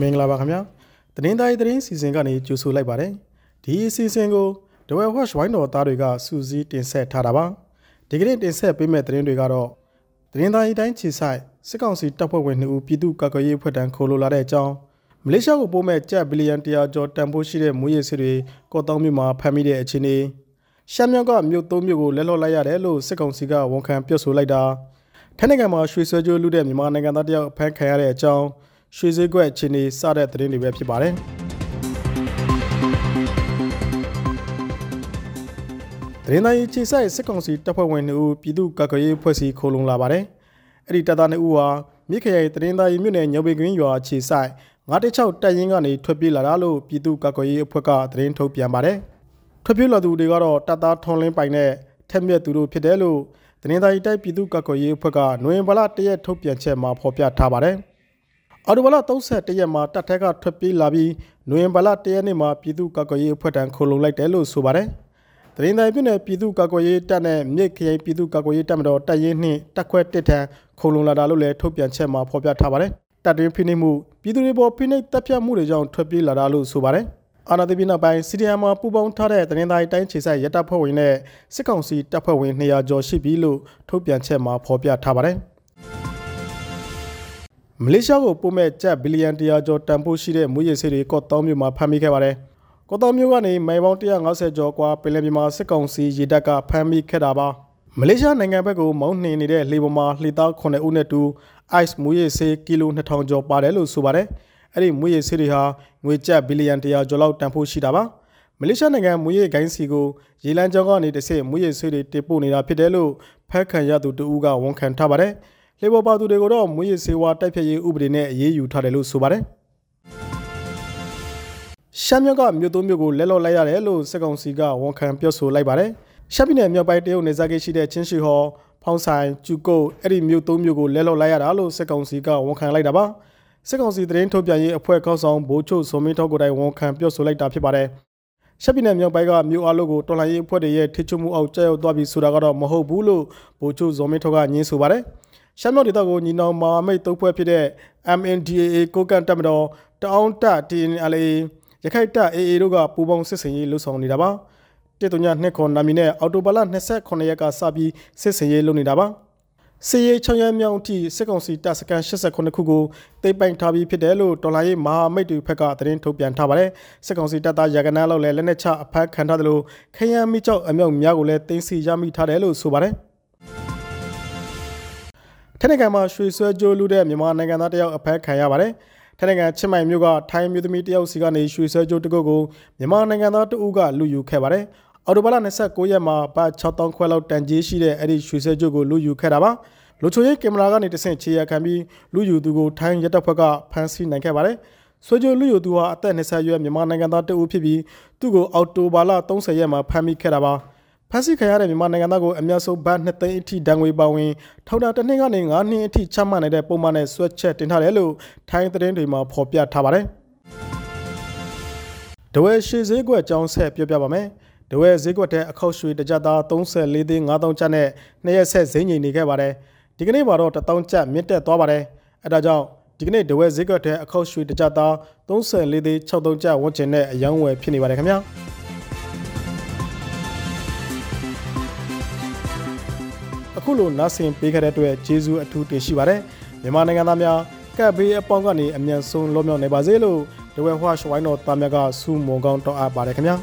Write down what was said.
မင်္ဂလာပါခင်ဗျာသတင်းသားရေးသတင်းစီစဉ်ကနေကြိုဆိုလိုက်ပါတယ်ဒီအစီအစဉ်ကို The Well Watch ဝိုင်းတော်သားတွေကစူးစီးတင်ဆက်ထားတာပါဒီကနေ့တင်ဆက်ပေးမယ့်သတင်းတွေကတော့သတင်းသားရေးတိုင်းခြေဆိုင်စစ်ကောင်စီတပ်ဖွဲ့ဝင်2ဦးပြည်သူ့ကာကွယ်ရေးအဖွဲ့တန်းခိုးလိုလာတဲ့အကြောင်းမလေးရှားကိုပို့မဲ့ကျပ်ဘီလီယံ100ကျော်တန်ဖိုးရှိတဲ့မွေးရည်စစ်တွေကော့တောင်းမြို့မှာဖမ်းမိတဲ့အခြေအနေရှမ်းမြောက်ကမြို့သုံးမြို့ကိုလက်လော့လိုက်ရတယ်လို့စစ်ကောင်စီကဝန်ခံပြောဆိုလိုက်တာထိုင်းနိုင်ငံမှာရွှေဆွဲကြိုးလူတဲ့မြန်မာနိုင်ငံသားတယောက်ဖမ်းခံရတဲ့အကြောင်း ရွှေစည်းကွက်အခြေအနေစတဲ့သတင်းတွေပဲဖြစ်ပါတယ်။သတင်းသားရေးခြေဆိုင်စစ်ကောင်စီတပ်ဖွဲ့ဝင်2ဦးပြည်သူ့ကာကွယ်ရေးဖွဲ့စည်းခိုးလုံလာပါတယ်။အဲ့ဒီတပ်သား2ဦးဟာမြစ်ခရိုင်သတင်းသားရေးမြို့နယ်ညောင်ပေကွင်းရွာခြေဆိုင်916တပ်ရင်းကနေထွက်ပြေးလာတာလို့ပြည်သူ့ကာကွယ်ရေးအဖွဲ့ကသတင်းထုတ်ပြန်ပါတယ်။ထွက်ပြေးလာသူတွေကတော့တပ်သားထွန်လင်းပိုင်နဲ့ထက်မြက်သူတို့ဖြစ်တယ်လို့သတင်းသားရေးတိုက်ပြည်သူ့ကာကွယ်ရေးအဖွဲ့ကနိုဝင်ဘာလ1ရက်ထုတ်ပြန်ချက်မှာဖော်ပြထားပါတယ်။ အော်တိုဘလာ31ရက်မှာတပ်ထက်ကထွက်ပြေးလာပြီးနိုဝင်ဘာလ1ရက်နေ့မှာပြည်သူ့ကာကွယ်ရေးအဖွဲ့ထံခိုလုံလိုက်တယ်လို့ဆိုပါတယ်။သတင်းတိုင်းပြည်နယ်ပြည်သူ့ကာကွယ်ရေးတပ်နဲ့မြစ်ခရိုင်ပြည်သူ့ကာကွယ်ရေးတပ်မတော်တပ်ရင်းနှင့်တပ်ခွဲတစ်ထံခိုလုံလာတာလို့လည်းထုတ်ပြန်ချက်မှာဖော်ပြထားပါတယ်။တပ်တွင်းဖိနှိပ်မှုပြည်သူတွေပေါ်ဖိနှိပ်တပ်ဖြတ်မှုတွေကြောင့်ထွက်ပြေးလာတာလို့ဆိုပါတယ်။အာနာတိပိနောက်ပိုင်းစီဒီအမ်မှာပူပေါင်းထားတဲ့သတင်းတိုင်းတိုင်းခြေဆိုင်ရတပ်ဖွဲ့ဝင်နဲ့စစ်ကောင်စီတပ်ဖွဲ့ဝင်200ကျော်ရှိပြီလို့ထုတ်ပြန်ချက်မှာဖော်ပြထားပါတယ်။ မလေးရှားကိုပို့မဲ့ကျပ်ဘီလီယံ100ကျော်တန်ဖိုးရှိတဲ့မွေးရည်ဆေးတွေကော့တောင်းမြို့မှာဖမ်းမိခဲ့ပါတယ်။ကော့တောင်းမြို့ကနေမိုင်ပေါင်း150ကျော်ကွာပင်လယ်ပြင်မှာစစ်ကောင်စီရေတပ်ကဖမ်းမိခဲ့တာပါ။မလေးရှားနိုင်ငံဘက်ကိုမောင်းနှင်နေတဲ့လှေပေါ်မှာလှေသား9ဦးနဲ့တူ ice မွေးရည်ဆေးကီလို2000ကျော်ပါတယ်လို့ဆိုပါတယ်။အဲ့ဒီမွေးရည်ဆေးတွေဟာငွေကျပ်ဘီလီယံ100ကျော်လောက်တန်ဖိုးရှိတာပါ။မလေးရှားနိုင်ငံမွေးရည်ဂိုင်းစီကိုရေလမ်းကြောင်းကနေတစ်ဆင့်မွေးရည်ဆေးတွေတင်ပို့နေတာဖြစ်တယ်လို့ဖက်ခံရသူတဦးကဝန်ခံထားပါတယ်။ လေဘော်ပါသူတွေကိုတော့မွေးရစေဝါတိုက်ဖြတ်ရေးဥပဒေနဲ့အရေးယူထားတယ်လို့ဆိုပါတယ်ရှမ်းမြောက်ကမြို့သုံးမြို့ကိုလက်လော့လိုက်ရတယ်လို့စစ်ကောင်စီကဝန်ခံပြောဆိုလိုက်ပါတယ်ရှမ်းပြည်နယ်မြောက်ပိုင်းတရုတ်နယ်စပ်ကိရှိတဲ့ချင်းရှိဟော်ဖောင်းဆိုင်ကျူကုတ်အဲ့ဒီမြို့သုံးမြို့ကိုလက်လော့လိုက်ရတာလို့စစ်ကောင်စီကဝန်ခံလိုက်တာပါစစ်ကောင်စီသတင်းထုတ်ပြန်ရေးအဖွဲ့ခေါင်းဆောင်ဘိုးချုပ်စောမင်းထောက်ကိုတိုင်ဝန်ခံပြောဆိုလိုက်တာဖြစ်ပါတယ်ရှက်ပြည်နယ်မြောက်ပိုင်းကမြို့အလုပ်ကိုတော်လှန်ရေးအဖွဲ့တွေရဲ့ထိချုံမှုအောက်ကျရောက်သွားပြီဆိုတာကတော့မဟုတ်ဘူးလို့ဗိုလ်ချုပ်ဇော်မင်းထောက်ကညင်းဆိုပါတယ်။ ရှမ်းမြောက်ဒေသကိုညီနောင်မဟာမိတ်သုံးဖွဲ့ဖြစ်တဲ့ MNDAA ကိုကန်တပ်မတော်တအောင်းတပ် TNLA ရခိုင်တပ် AA တို့ကပူးပေါင်းစစ်ဆင်ရေးလှုပ်ဆောင်နေတာပါတေတုညနှစ်ခွန်နာမီနဲ့အော်တိုဘာလ28ရက်ကစပြီးစစ်ဆင်ရေးလုပ်နေတာပါစီရေးချောင်းရမ်းမြောင်းအထိစစ်ကောင်စီတပ်စခန်း89ခုကိုတိတ်ပိုင်ထားပြီးဖြစ်တယ်လို့တော်လိုင်းမဟာမိတ်တွေဘက်ကသတင်းထုတ်ပြန်ထားပါတယ်စစ်ကောင်စီတပ်သားရကနာလောက်လည်းလက်နက်ချအဖမ်းခံထားတယ်လို့ခရမ်းမိကျောက်အမြောက်များကိုလည်းတင်းစီရမိထားတယ်လို့ဆိုပါတယ် ထိုင်းနိုင်ငံမှာရွှေဆွဲကြိုးလူတဲ့မြန်မာနိုင်ငံသားတယောက်အဖမ်းခံရပါတယ်။ထိုင်းနိုင်ငံချင်းမိုင်မြို့ကထိုင်းမျိုးသမီးတယောက်စီကနေရွှေဆွဲကြိုးတစ်ခုကိုမြန်မာနိုင်ငံသားတဦးကလူယူခဲ့ပါတယ်။အော်တိုဘာလ29ရက်မှာဘတ်6000ခွဲလောက်တန်ကြေးရှိတဲ့အဲ့ဒီရွှေဆွဲကြိုးကိုလူယူခဲ့တာပါ။လူချိုရေးကင်မရာကနေတဆင့်ခြေရခံပြီးလူယူသူကိုထိုင်းရဲတပ်ဖွဲ့ကဖမ်းဆီးနိုင်ခဲ့ပါတယ်။ဆွေကြိုလူယူသူဟာအသက်20ရွယ်မြန်မာနိုင်ငံသားတဦးဖြစ်ပြီးသူ့ကိုအော်တိုဘာလ30ရက်မှာဖမ်းမိခဲ့တာပါ။ ဖမ်းဆီးခံရတဲ့မြန်မာနိုင်ငံသားကိုအများဆုံးဘတ်2သိန်းအထိဒဏ်ငွေပါဝင်ထောင်ဒဏ်တစ်နှစ်ကနေ9နှစ်အထိချမှတ်နိုင်တဲ့ပုံမှန်နဲ့ဆွဲချက်တင်ထားတယ်လို့ထိုင်းသတင်းတွေမှာဖော်ပြထားပါတယ်။ဒဝဲရွှေဈေးကွက်အကြောင်းဆက်ပြောပြပါမယ်။ဒဝဲဈေးကွက်ထဲအခောက်ရွှေတစ်ကြသား34သိန်း5000ကျပ်နဲ့နှစ်ရက်ဆက်ဈေးငိမ်နေခဲ့ပါတယ်။ဒီကနေ့မှာတော့1000ကျပ်မြင့်တက်သွားပါတယ်။အဲဒါကြောင့်ဒီကနေ့ဒဝဲဈေးကွက်ထဲအခောက်ရွှေတစ်ကြသား34သိန်း63ကျပ်ဝန်းကျင်နဲ့အယောင်းဝယ်ဖြစ်နေပါတယ်ခင်ဗျာ အခုလိုနားဆင်ပေးခဲ့တဲ့အတွက်ကျေးဇူးအထူးတင်ရှိပါတယ်မြန်မာနိုင်ငံသားများကပ်ဘေးအပေါင်းကနေအမြန်ဆုံးလွတ်မြောက်နိုင်ပါစေလို့ဒဝဲဟွာရှ်ဝိုင်းတော်သားများကဆုမွန်ကောင်းတောင်းအပ်ပါတယ်ခင်ဗျာ